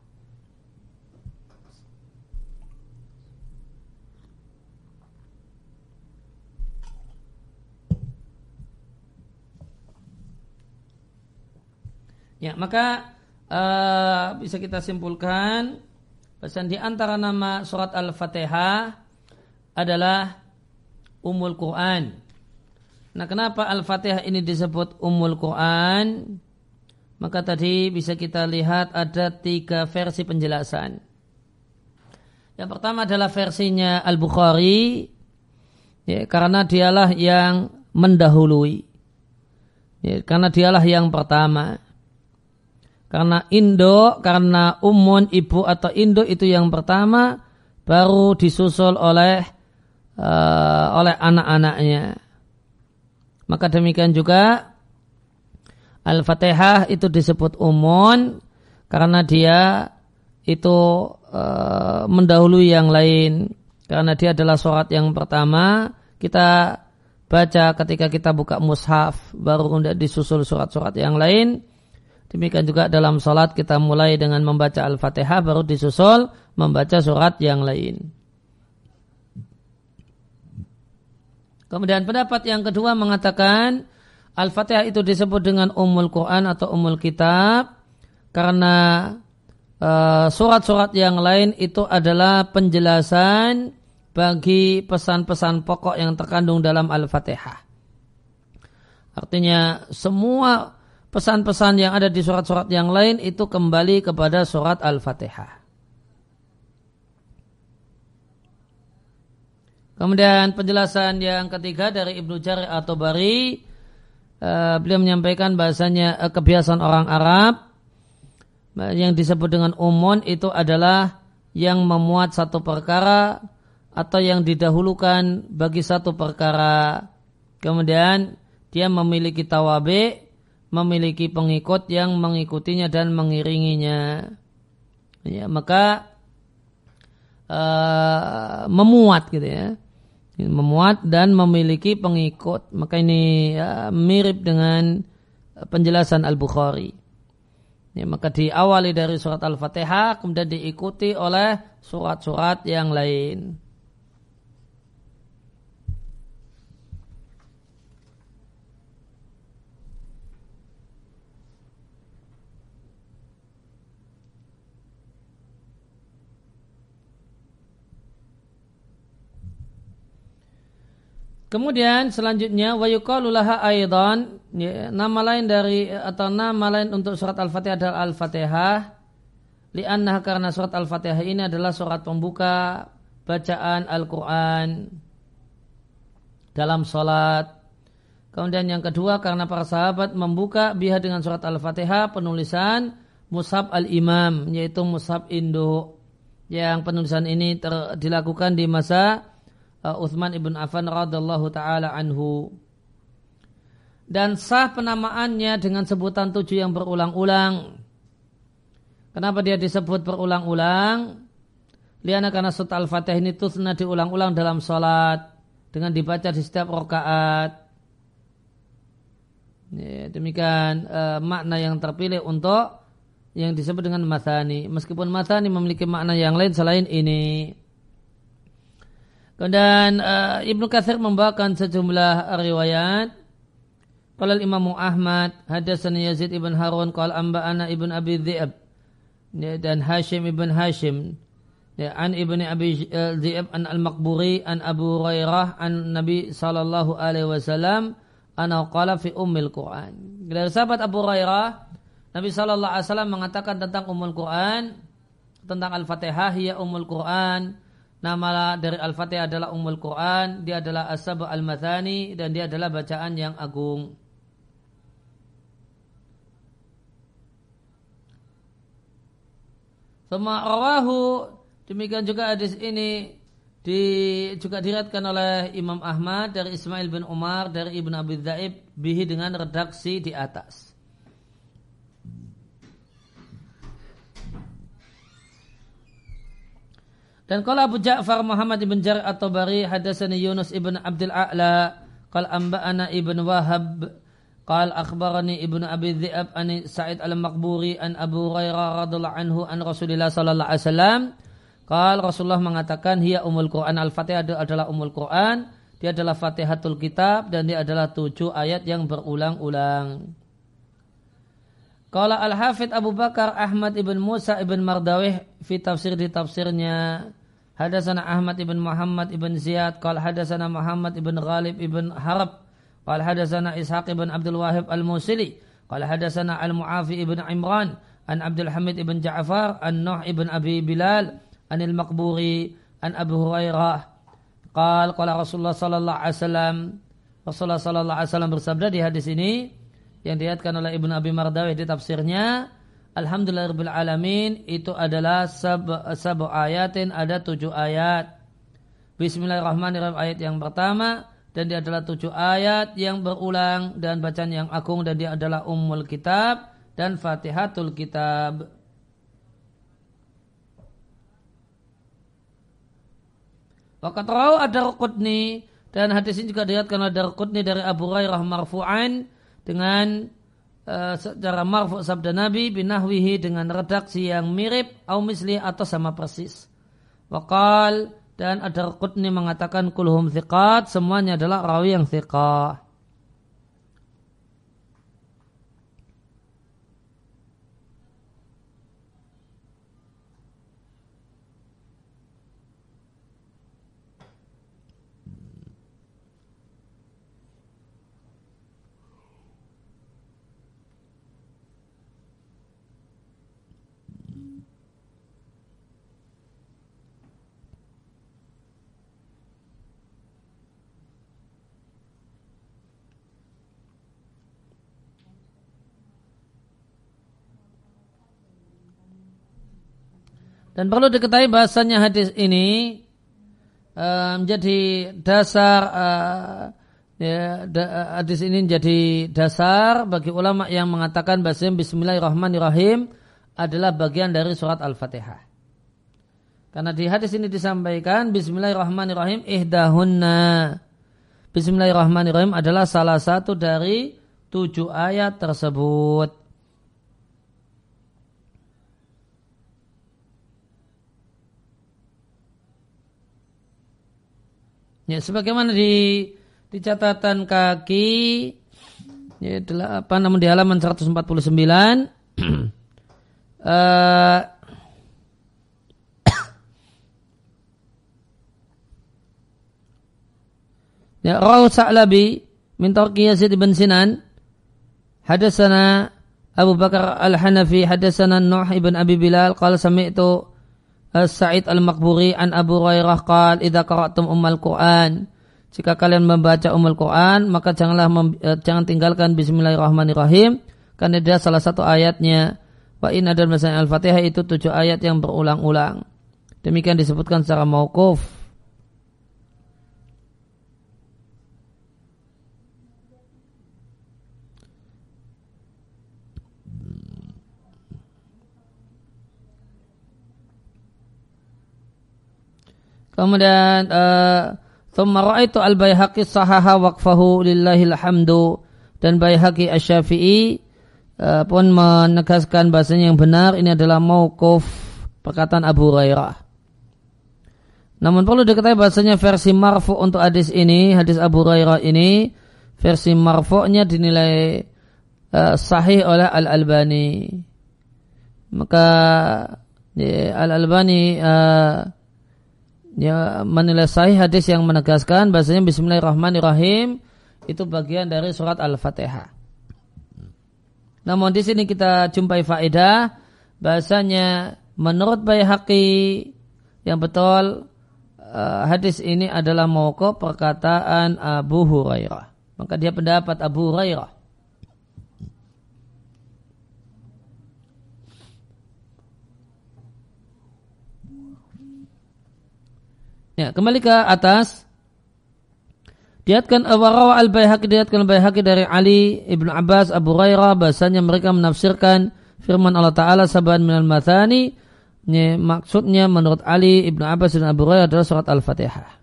Ya, maka uh, bisa kita simpulkan pesan di antara nama surat Al-Fatihah adalah Umul Quran. Nah, kenapa Al-Fatihah ini disebut Umul Quran? Maka tadi bisa kita lihat ada tiga versi penjelasan. Yang pertama adalah versinya Al-Bukhari, ya, karena dialah yang mendahului. Ya, karena dialah yang pertama. Karena Indo, karena umun ibu atau Indo itu yang pertama, baru disusul oleh uh, oleh anak-anaknya. Maka demikian juga Al-Fatihah itu disebut umun karena dia itu uh, mendahului yang lain. Karena dia adalah surat yang pertama kita baca ketika kita buka mushaf baru kemudian disusul surat-surat yang lain Demikian juga dalam salat kita mulai dengan membaca Al-Fatihah baru disusul membaca surat yang lain. Kemudian pendapat yang kedua mengatakan Al-Fatihah itu disebut dengan Ummul Quran atau Ummul Kitab karena uh, surat-surat yang lain itu adalah penjelasan bagi pesan-pesan pokok yang terkandung dalam Al-Fatihah. Artinya semua pesan-pesan yang ada di surat-surat yang lain itu kembali kepada surat Al-Fatihah. Kemudian penjelasan yang ketiga dari Ibnu Jari atau Bari, uh, beliau menyampaikan bahasanya uh, kebiasaan orang Arab uh, yang disebut dengan umon itu adalah yang memuat satu perkara atau yang didahulukan bagi satu perkara. Kemudian dia memiliki tawabe memiliki pengikut yang mengikutinya dan mengiringinya. Ya, maka uh, memuat gitu ya. Memuat dan memiliki pengikut. Maka ini uh, mirip dengan penjelasan Al-Bukhari. Ya, maka diawali dari surat Al-Fatihah kemudian diikuti oleh surat-surat yang lain. Kemudian selanjutnya wa yuqalu laha aidan ya, nama lain dari atau nama lain untuk surat Al-Fatihah adalah Al-Fatihah li'annaha karena surat Al-Fatihah ini adalah surat pembuka bacaan Al-Qur'an dalam salat. Kemudian yang kedua karena para sahabat membuka biha dengan surat Al-Fatihah penulisan Musab Al-Imam yaitu Musab Indo yang penulisan ini ter, dilakukan di masa uh, Uthman ibn Affan radhiallahu taala anhu. Dan sah penamaannya dengan sebutan tujuh yang berulang-ulang. Kenapa dia disebut berulang-ulang? Liana karena surat Al-Fatihah ini tusna diulang-ulang dalam sholat dengan dibaca di setiap rakaat. Ya, demikian uh, makna yang terpilih untuk yang disebut dengan mathani. Meskipun mathani memiliki makna yang lain selain ini. Kemudian uh, Ibnu Katsir membawakan sejumlah riwayat. Qala Imam Ahmad hadatsana Yazid ibn Harun qala anba'ana ibn Abi Dhi'ab ya, dan Hashim ibn Hashim ya, an ibn Abi uh, Dhi'ab an al-Maqburi an Abu Hurairah an Nabi sallallahu alaihi wasallam ana qala fi ummil Quran. Dari sahabat Abu Hurairah Nabi Shallallahu Alaihi Wasallam mengatakan tentang umul Quran, tentang Al-Fatihah, ya umul Quran. Nama dari Al-Fatihah adalah umul Quran, dia adalah asab al-mathani dan dia adalah bacaan yang agung. Semua rawahu demikian juga hadis ini di, juga diriatkan oleh Imam Ahmad dari Ismail bin Umar dari Ibn Abi Dhaib bihi dengan redaksi di atas. Dan kalau Abu Ja'far Muhammad ibn Jar atau Bari hadasani Yunus ibn Abdul A'la qal amba'ana ibn Wahab Qal akhbarani Ibnu Abi Dhi'ab an Sa'id al-Maqburi an Abu Hurairah radhiyallahu anhu an Rasulillah sallallahu alaihi wasallam. Qal Rasulullah mengatakan hiya umul Quran al-Fatihah adalah umul Quran, dia adalah Fatihatul Kitab dan dia adalah tujuh ayat yang berulang-ulang. Qala al-Hafidh Abu Bakar Ahmad ibn Musa ibn Mardawih fi tafsir di tafsirnya Hadasana Ahmad ibn Muhammad ibn Ziyad, Qal hadasana Muhammad ibn Ghalib ibn Harab, Qal hadasana Ishaq ibn Abdul Wahib al-Musili, Qal hadasana Al-Mu'afi ibn Imran, an Abdul Hamid ibn Ja'far, an Nuh ibn Abi Bilal, Anil Makburi. an Abu Hurairah, Qal qala Rasulullah sallallahu alaihi wasallam, Rasulullah sallallahu alaihi wasallam bersabda di hadis ini yang dilihatkan oleh Ibnu Abi Mardawi di tafsirnya, Alhamdulillahirabbil alamin itu adalah sab, sab ayatin ada tujuh ayat Bismillahirrahmanirrahim ayat yang pertama dan dia adalah tujuh ayat yang berulang dan bacaan yang agung dan dia adalah ummul kitab dan fatihatul kitab. Wakat ada rukudni dan hadis ini juga dilihatkan ada rukudni dari Abu Hurairah marfu'an dengan uh, secara marfu' sabda Nabi binahwihi dengan redaksi yang mirip au misli atau sama persis. Wakal dan ada Qutni mengatakan kulhum thiqat semuanya adalah rawi yang thiqah. Dan perlu diketahui bahasanya hadis ini uh, menjadi dasar uh, ya, hadis ini menjadi dasar bagi ulama yang mengatakan bahasa Bismillahirrahmanirrahim adalah bagian dari surat Al-Fatihah. Karena di hadis ini disampaikan Bismillahirrahmanirrahim ihdahunna. Bismillahirrahmanirrahim adalah salah satu dari tujuh ayat tersebut. Ya, sebagaimana di di catatan kaki ya apa namun di halaman 149 uh, ya Rahu Sa'labi min Tarki Yazid bin Sinan hadasana Abu Bakar Al-Hanafi hadasana Nuh ibn Abi Bilal qala sami'tu Sa'id Al-Maqburi an Abu Hurairah qal idza qara'tum ummal Qur'an jika kalian membaca umul Quran maka janganlah eh, jangan tinggalkan Bismillahirrahmanirrahim karena dia salah satu ayatnya. Wa in ada Al-Fatihah itu tujuh ayat yang berulang-ulang. Demikian disebutkan secara mauquf Kemudian uh, Thumma ra'aitu al-Baihaqi sahaha lillahil hamdu dan Baihaqi Asy-Syafi'i uh, pun menegaskan bahasanya yang benar ini adalah mauquf perkataan Abu Hurairah. Namun perlu diketahui bahasanya versi marfu untuk hadis ini, hadis Abu Hurairah ini versi marfu'nya dinilai uh, sahih oleh Al-Albani. Maka ya, Al-Albani uh, ya menilai sahih hadis yang menegaskan bahasanya Bismillahirrahmanirrahim itu bagian dari surat Al-Fatihah. Namun di sini kita jumpai faedah bahasanya menurut Baihaqi yang betul uh, hadis ini adalah mokok perkataan Abu Hurairah. Maka dia pendapat Abu Hurairah. Ya, kembali ke atas. Diatkan Awarawa al-Bayhaqi diatkan al-Bayhaqi dari Ali Ibn Abbas Abu Hurairah bahasanya mereka menafsirkan firman Allah Ta'ala saban minal mathani maksudnya menurut Ali Ibn Abbas dan Abu Hurairah adalah surat Al-Fatihah.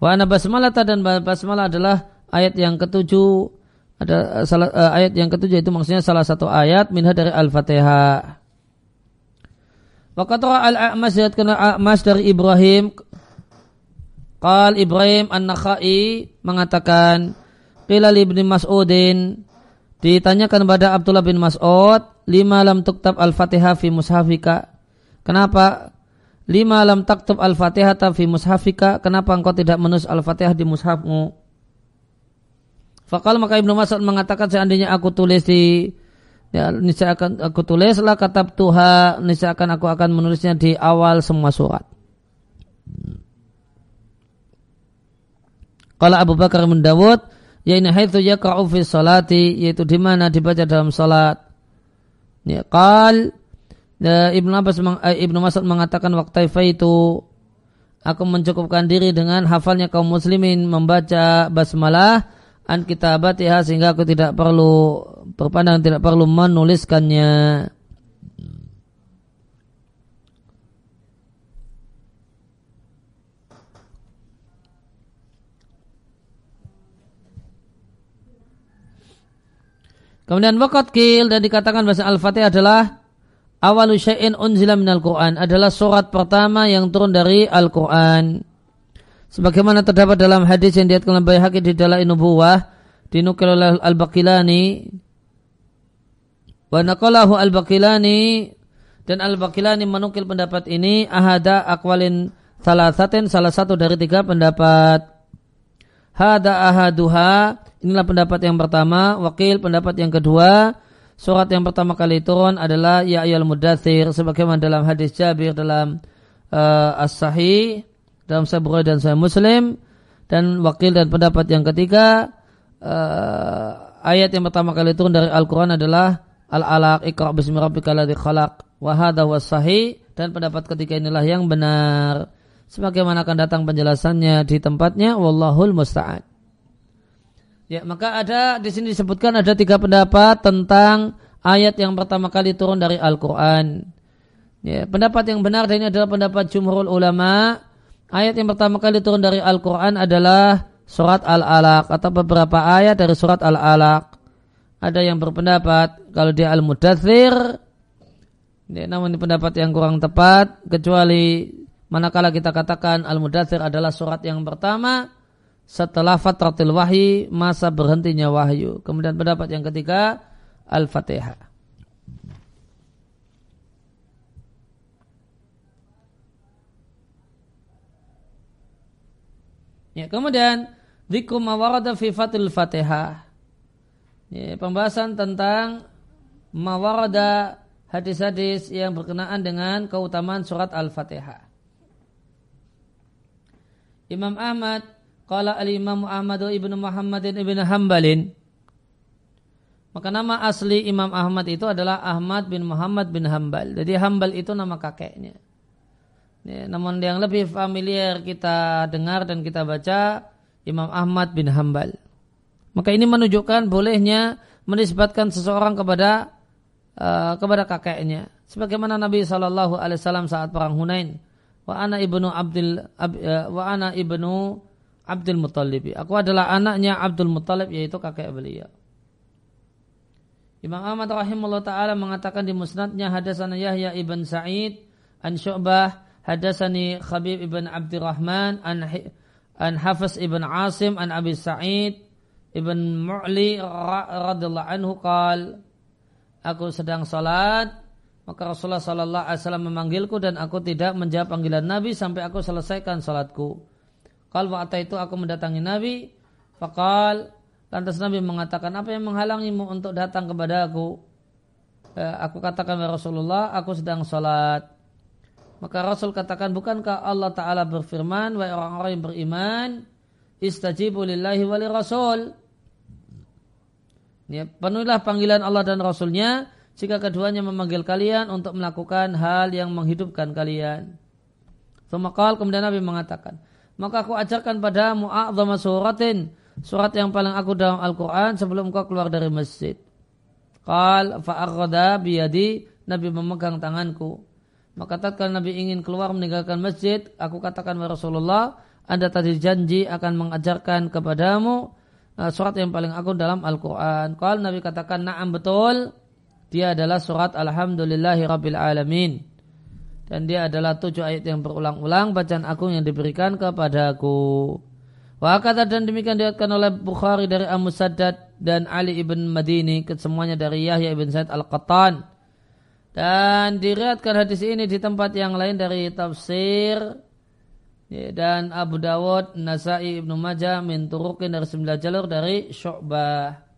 Wa ana basmalah dan basmalah adalah ayat yang ketujuh ada salah, uh, ayat yang ketujuh itu maksudnya salah satu ayat minha dari Al-Fatihah. Waqatra al-A'mas al-A'mas dari Ibrahim. Qal Ibrahim An-Nakhai mengatakan Qila ibn Mas'udin? Ditanyakan kepada Abdullah bin Mas'ud lima lam tuktab al-Fatihah fi mushafika? Kenapa? Lima lam taktub al-Fatihah fi mushafika? Kenapa engkau tidak menulis al-Fatihah di mushafmu? Fakal maka Ibnu Mas'ud mengatakan seandainya aku tulis di Ya, niscaya akan aku tulislah kata Tuhan, niscaya akan aku akan menulisnya di awal semua surat. Kalau Abu Bakar bin Dawud, ya ini haitsu yaqra'u fi salati, yaitu di mana dibaca dalam salat. Ya, qal ya, Ibnu Abbas eh, Ibnu Mas'ud mengatakan waktu itu aku mencukupkan diri dengan hafalnya kaum muslimin membaca basmalah an kitabatiha sehingga aku tidak perlu berpandang tidak perlu menuliskannya. Kemudian wakat kil dan dikatakan bahasa Al-Fatihah adalah awalu syai'in unzila minal Qur'an adalah surat pertama yang turun dari Al-Qur'an. Sebagaimana terdapat dalam hadis yang diatkan oleh Baihaqi di dalam Nubuwah dinukil oleh Al-Baqilani wa naqalahu Al-Baqilani dan Al-Baqilani menukil pendapat ini ahada akwalin salah salah satu dari tiga pendapat. Hada ahaduha inilah pendapat yang pertama. Wakil pendapat yang kedua surat yang pertama kali turun adalah ya ayal mudathir sebagaimana dalam hadis Jabir dalam uh, as-sahih dalam Sahih dan Sahih Muslim. Dan wakil dan pendapat yang ketiga uh, ayat yang pertama kali turun dari Al-Quran adalah Al-Alaq Iqra' bismi rabbikal ladzi khalaq. Wa hadha sahih. Dan pendapat ketiga inilah yang benar. Sebagaimana akan datang penjelasannya di tempatnya wallahul musta'an. Ya maka ada di sini disebutkan ada tiga pendapat tentang ayat yang pertama kali turun dari Al-Quran. Ya pendapat yang benar dan ini adalah pendapat jumhurul ulama. Ayat yang pertama kali turun dari Al-Quran adalah surat Al-Alaq atau beberapa ayat dari surat Al-Alaq. Ada yang berpendapat kalau dia Al-Mudathir, namun ini pendapat yang kurang tepat, kecuali manakala kita katakan Al-Mudathir adalah surat yang pertama setelah fatratil wahyi, masa berhentinya wahyu. Kemudian pendapat yang ketiga, Al-Fatihah. Ya, kemudian dzikru mawarada fi fatil Fatihah. Ya, pembahasan tentang mawarada hadis-hadis yang berkenaan dengan keutamaan surat Al-Fatihah. Imam Ahmad qala al-Imam Ahmad ibnu Muhammadin ibnu Hambalin maka nama asli Imam Ahmad itu adalah Ahmad bin Muhammad bin Hambal. Jadi Hambal itu nama kakeknya. Ya, namun yang lebih familiar kita dengar dan kita baca Imam Ahmad bin Hambal. Maka ini menunjukkan bolehnya menisbatkan seseorang kepada uh, kepada kakeknya. Sebagaimana Nabi Shallallahu Alaihi Wasallam saat perang Hunain. Wa ana ibnu Abdul ab, uh, wa ana ibnu Abdul Muttalib. Aku adalah anaknya Abdul Muttalib yaitu kakek beliau. Imam Ahmad rahimahullah taala mengatakan di musnadnya hadasana Yahya ibn Sa'id an Syu'bah Hadasani Khabib ibn Abdurrahman an, an Hafiz ibn Asim an Abi Sa'id ibn Mu'li radhiyallahu anhu qal Aku sedang salat maka Rasulullah sallallahu alaihi wasallam memanggilku dan aku tidak menjawab panggilan Nabi sampai aku selesaikan salatku. Qal wa itu aku mendatangi Nabi faqal Lantas Nabi mengatakan, apa yang menghalangimu untuk datang kepada aku? Eh, aku katakan ya Rasulullah, aku sedang sholat. Maka Rasul katakan, bukankah Allah Ta'ala berfirman, wahai orang-orang yang beriman, istajibu lillahi wali rasul. Ya, penuhilah panggilan Allah dan Rasulnya jika keduanya memanggil kalian untuk melakukan hal yang menghidupkan kalian. Semakal kemudian Nabi mengatakan, maka aku ajarkan padamu a'zama suratin surat yang paling aku dalam Al-Quran sebelum kau keluar dari masjid. Qal fa'arrada biyadi Nabi memegang tanganku. Maka tatkala Nabi ingin keluar meninggalkan masjid, aku katakan kepada Rasulullah, Anda tadi janji akan mengajarkan kepadamu surat yang paling aku dalam Al-Quran. Kalau Nabi katakan, na'am betul, dia adalah surat Alhamdulillahi Rabbil Alamin. Dan dia adalah tujuh ayat yang berulang-ulang bacaan agung yang diberikan kepadaku. Wa kata dan demikian diriwayatkan oleh Bukhari dari Abu Saddad dan Ali ibn Madini kesemuanya dari Yahya ibn Said al-Qattan. Dan diriwayatkan hadis ini di tempat yang lain dari tafsir dan Abu Dawud, Nasai ibnu Majah min turukin dari sembilan jalur dari Syu'bah.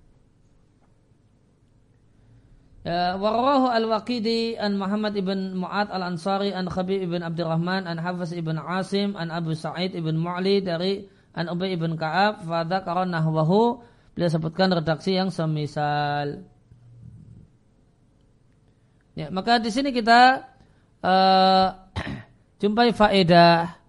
Ya, Warawahu al-Waqidi an Muhammad ibn Mu'ad al-Ansari an Khabib ibn Abdurrahman an Hafiz ibn Asim an Abu Sa'id ibn Mu'li dari an Ubay ibn Ka'ab fadha karena nahwahu beliau sebutkan redaksi yang semisal. Ya, maka di sini kita uh, jumpai faedah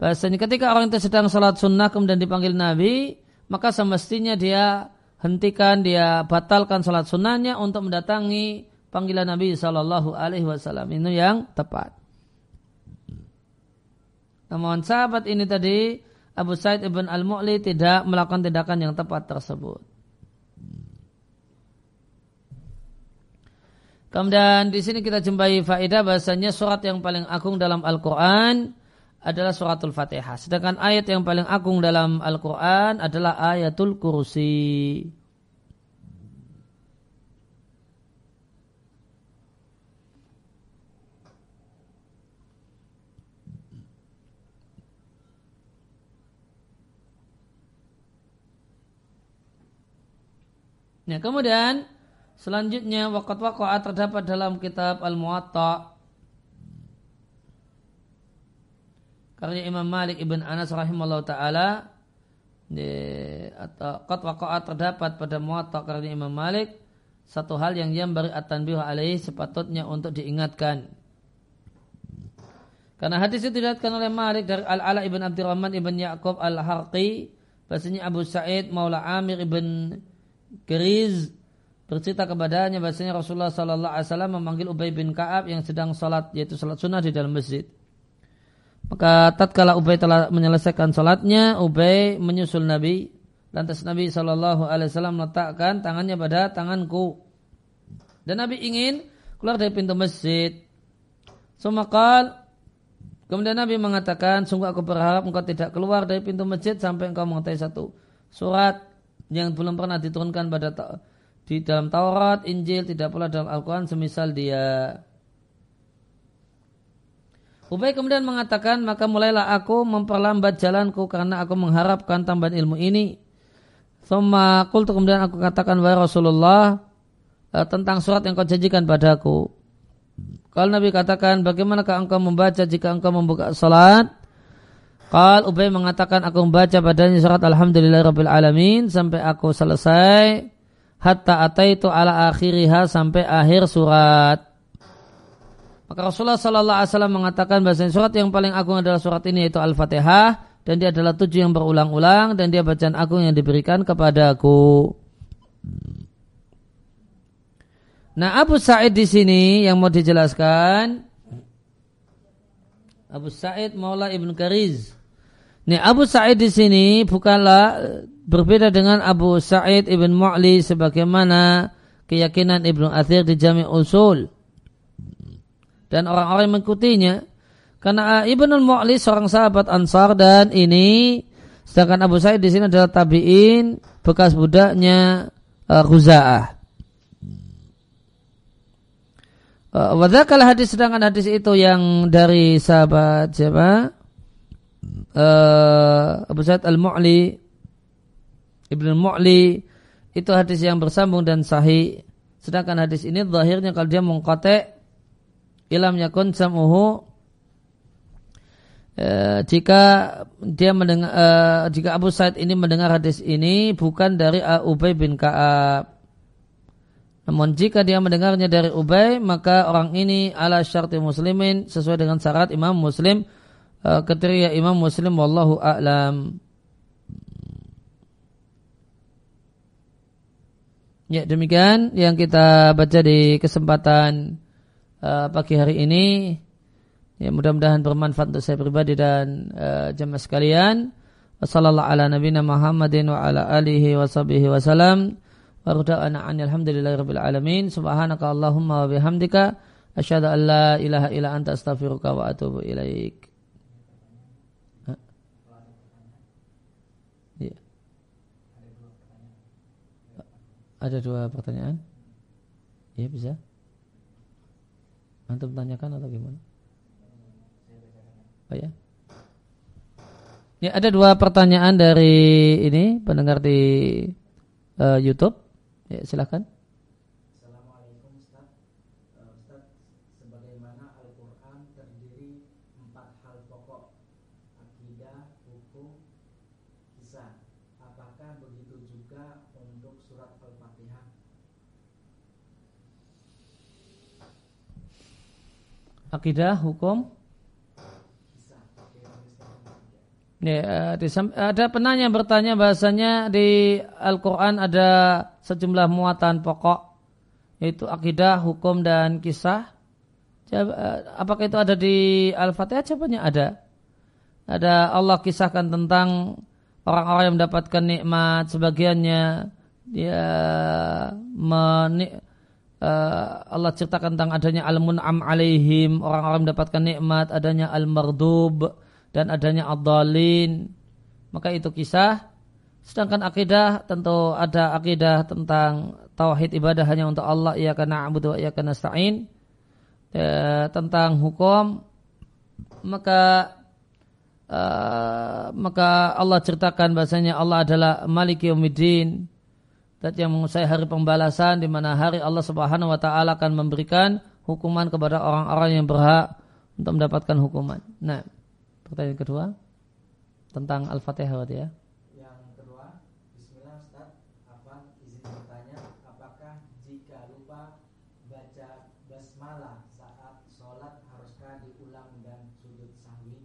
bahasanya ketika orang itu sedang salat sunnah kemudian dipanggil Nabi, maka semestinya dia hentikan, dia batalkan salat sunnahnya untuk mendatangi panggilan Nabi Shallallahu Alaihi Wasallam. Ini yang tepat. Namun sahabat ini tadi Abu Said ibn al-Mu'li tidak melakukan tindakan yang tepat tersebut. Kemudian di sini kita jumpai faedah bahasanya surat yang paling agung dalam Al-Quran adalah suratul Fatihah. Sedangkan ayat yang paling agung dalam Al-Quran adalah ayatul kursi. Ya, kemudian selanjutnya wakat waqa'a terdapat dalam kitab Al-Muwatta karya Imam Malik ibn Anas rahimahullah taala atau qad waqa'a terdapat pada Muwatta karya Imam Malik satu hal yang beri at-tanbih alaih sepatutnya untuk diingatkan. Karena hadis itu dilihatkan oleh Malik dari Al-Ala ibn Abdurrahman ibn Ya'qub Al-Harqi bahasanya Abu Sa'id Maula Amir ibn Keriz bercerita kepadanya bahasanya Rasulullah Sallallahu Alaihi Wasallam memanggil Ubay bin Kaab yang sedang salat yaitu salat sunnah di dalam masjid. Maka tatkala Ubay telah menyelesaikan salatnya, Ubay menyusul Nabi. Lantas Nabi Shallallahu Alaihi Wasallam meletakkan tangannya pada tanganku. Dan Nabi ingin keluar dari pintu masjid. Semakal Kemudian Nabi mengatakan, sungguh aku berharap engkau tidak keluar dari pintu masjid sampai engkau mengetahui satu surat yang belum pernah diturunkan pada di dalam Taurat, Injil, tidak pula dalam Al-Quran semisal dia. Ubay kemudian mengatakan, maka mulailah aku memperlambat jalanku karena aku mengharapkan tambahan ilmu ini. Thumma qultu kemudian aku katakan, wahai Rasulullah, eh, tentang surat yang kau janjikan padaku. Kalau Nabi katakan, bagaimanakah engkau membaca jika engkau membuka salat? Qal Ubay mengatakan aku membaca padanya surat Alhamdulillah Rabbil Alamin sampai aku selesai hatta ataitu ala akhiriha sampai akhir surat. Maka Rasulullah Sallallahu Alaihi Wasallam mengatakan bahasa surat yang paling agung adalah surat ini yaitu Al-Fatihah dan dia adalah tujuh yang berulang-ulang dan dia bacaan agung yang diberikan kepadaku. Nah Abu Sa'id di sini yang mau dijelaskan. Abu Sa'id Maula Ibn Kariz. Nih Abu Sa'id di sini bukanlah berbeda dengan Abu Sa'id ibn Mu'li sebagaimana keyakinan Ibnu Athir di Jami Usul dan orang-orang yang mengikutinya karena eh, Ibnu Mu'li seorang sahabat Ansar dan ini sedangkan Abu Sa'id di sini adalah tabi'in bekas budaknya uh, Khuza'ah. Uh, hadis sedangkan hadis itu yang dari sahabat siapa? uh, Abu Sa'id Al-Mu'li Ibnu Mu'li itu hadis yang bersambung dan sahih. Sedangkan hadis ini zahirnya kalau dia mengkotek ilam yakun sam'uhu e, jika dia mendengar e, jika Abu Said ini mendengar hadis ini bukan dari Ubay bin Ka'ab. Namun jika dia mendengarnya dari Ubay maka orang ini ala syarti muslimin sesuai dengan syarat Imam Muslim e, ketika Imam Muslim wallahu a'lam. Ya demikian yang kita baca di kesempatan uh, pagi hari ini. Ya mudah-mudahan bermanfaat untuk saya pribadi dan uh, jemaah sekalian. Wassallallahu ala nabiyina Muhammadin wa ala alihi wa sahbihi wa salam. Wa ruda'ana alhamdulillahi rabbil alamin. Subhanaka Allahumma bihamdika. Ilaik. Ada dua pertanyaan? Iya bisa. Antum tanyakan atau gimana? Oh ya. Ya ada dua pertanyaan dari ini pendengar di uh, YouTube. Ya silakan. Akidah hukum Ya, di, ada penanya bertanya bahasanya di Al-Quran ada sejumlah muatan pokok yaitu akidah, hukum dan kisah. Eh, apakah itu ada di Al-Fatihah? Jawabannya ada. Ada Allah kisahkan tentang orang-orang yang mendapatkan nikmat sebagiannya dia menik uh, Allah ceritakan tentang adanya al-mun'am alaihim, orang-orang mendapatkan nikmat, adanya al-mardub dan adanya ad-dalin. Maka itu kisah. Sedangkan akidah tentu ada akidah tentang tauhid ibadah hanya untuk Allah, ia karena abudu ia karena nasta'in. Ya, tentang hukum maka uh, maka Allah ceritakan bahasanya Allah adalah Malik Yawmiddin dan yang menguasai hari pembalasan di mana hari Allah Subhanahu wa taala akan memberikan hukuman kepada orang-orang yang berhak untuk mendapatkan hukuman. Nah, pertanyaan kedua tentang Al-Fatihah ya. Yang kedua, bismillah Ustaz, apa izin bertanya apakah jika lupa baca basmalah saat sholat haruskah diulang dan sujud sahwi?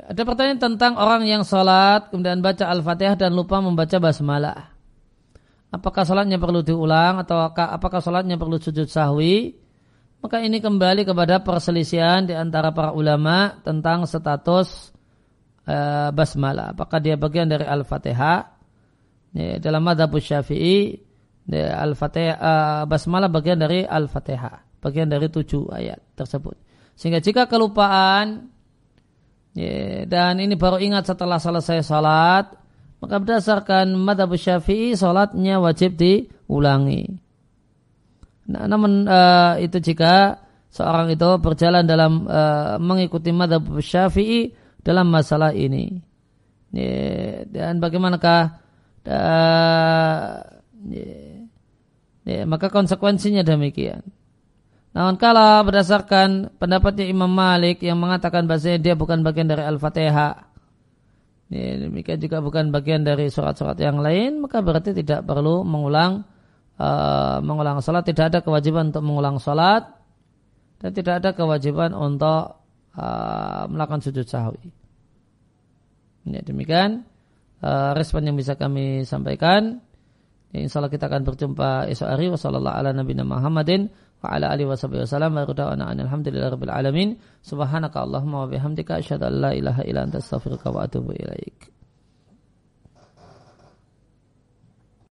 Ada pertanyaan tentang orang yang sholat kemudian baca Al-Fatihah dan lupa membaca basmalah. Apakah sholatnya perlu diulang atau apakah sholatnya perlu sujud sahwi? Maka ini kembali kepada perselisihan di antara para ulama tentang status uh, basmalah. Apakah dia bagian dari Al-Fatihah? Ya, dalam madhab syafi'i, ya, Al-Fatihah, uh, basmalah bagian dari Al-Fatihah. Bagian dari tujuh ayat tersebut. Sehingga jika kelupaan Ya, dan ini baru ingat setelah selesai salat, maka berdasarkan madhab syafi'i salatnya wajib diulangi. Nah, namun uh, itu jika seorang itu berjalan dalam uh, mengikuti madhab syafi'i dalam masalah ini. Ya, dan bagaimanakah uh, ya, ya, maka konsekuensinya demikian. Namun kalau berdasarkan pendapatnya Imam Malik yang mengatakan bahasanya dia bukan bagian dari Al-Fatihah. Ya, demikian juga bukan bagian dari surat-surat yang lain, maka berarti tidak perlu mengulang uh, mengulang salat, tidak ada kewajiban untuk mengulang salat dan tidak ada kewajiban untuk uh, melakukan sujud sahwi. Ya, demikian uh, respon yang bisa kami sampaikan. Ya, insya Allah kita akan berjumpa esok hari. Wassalamualaikum warahmatullahi wabarakatuh wa ala alihi wasallam wa rada'ana alhamdulillahi rabbil alamin. Subhanaka allahumma wa bihamdika asyhadu an la ilaha illa anta astaghfiruka wa atubu ilaik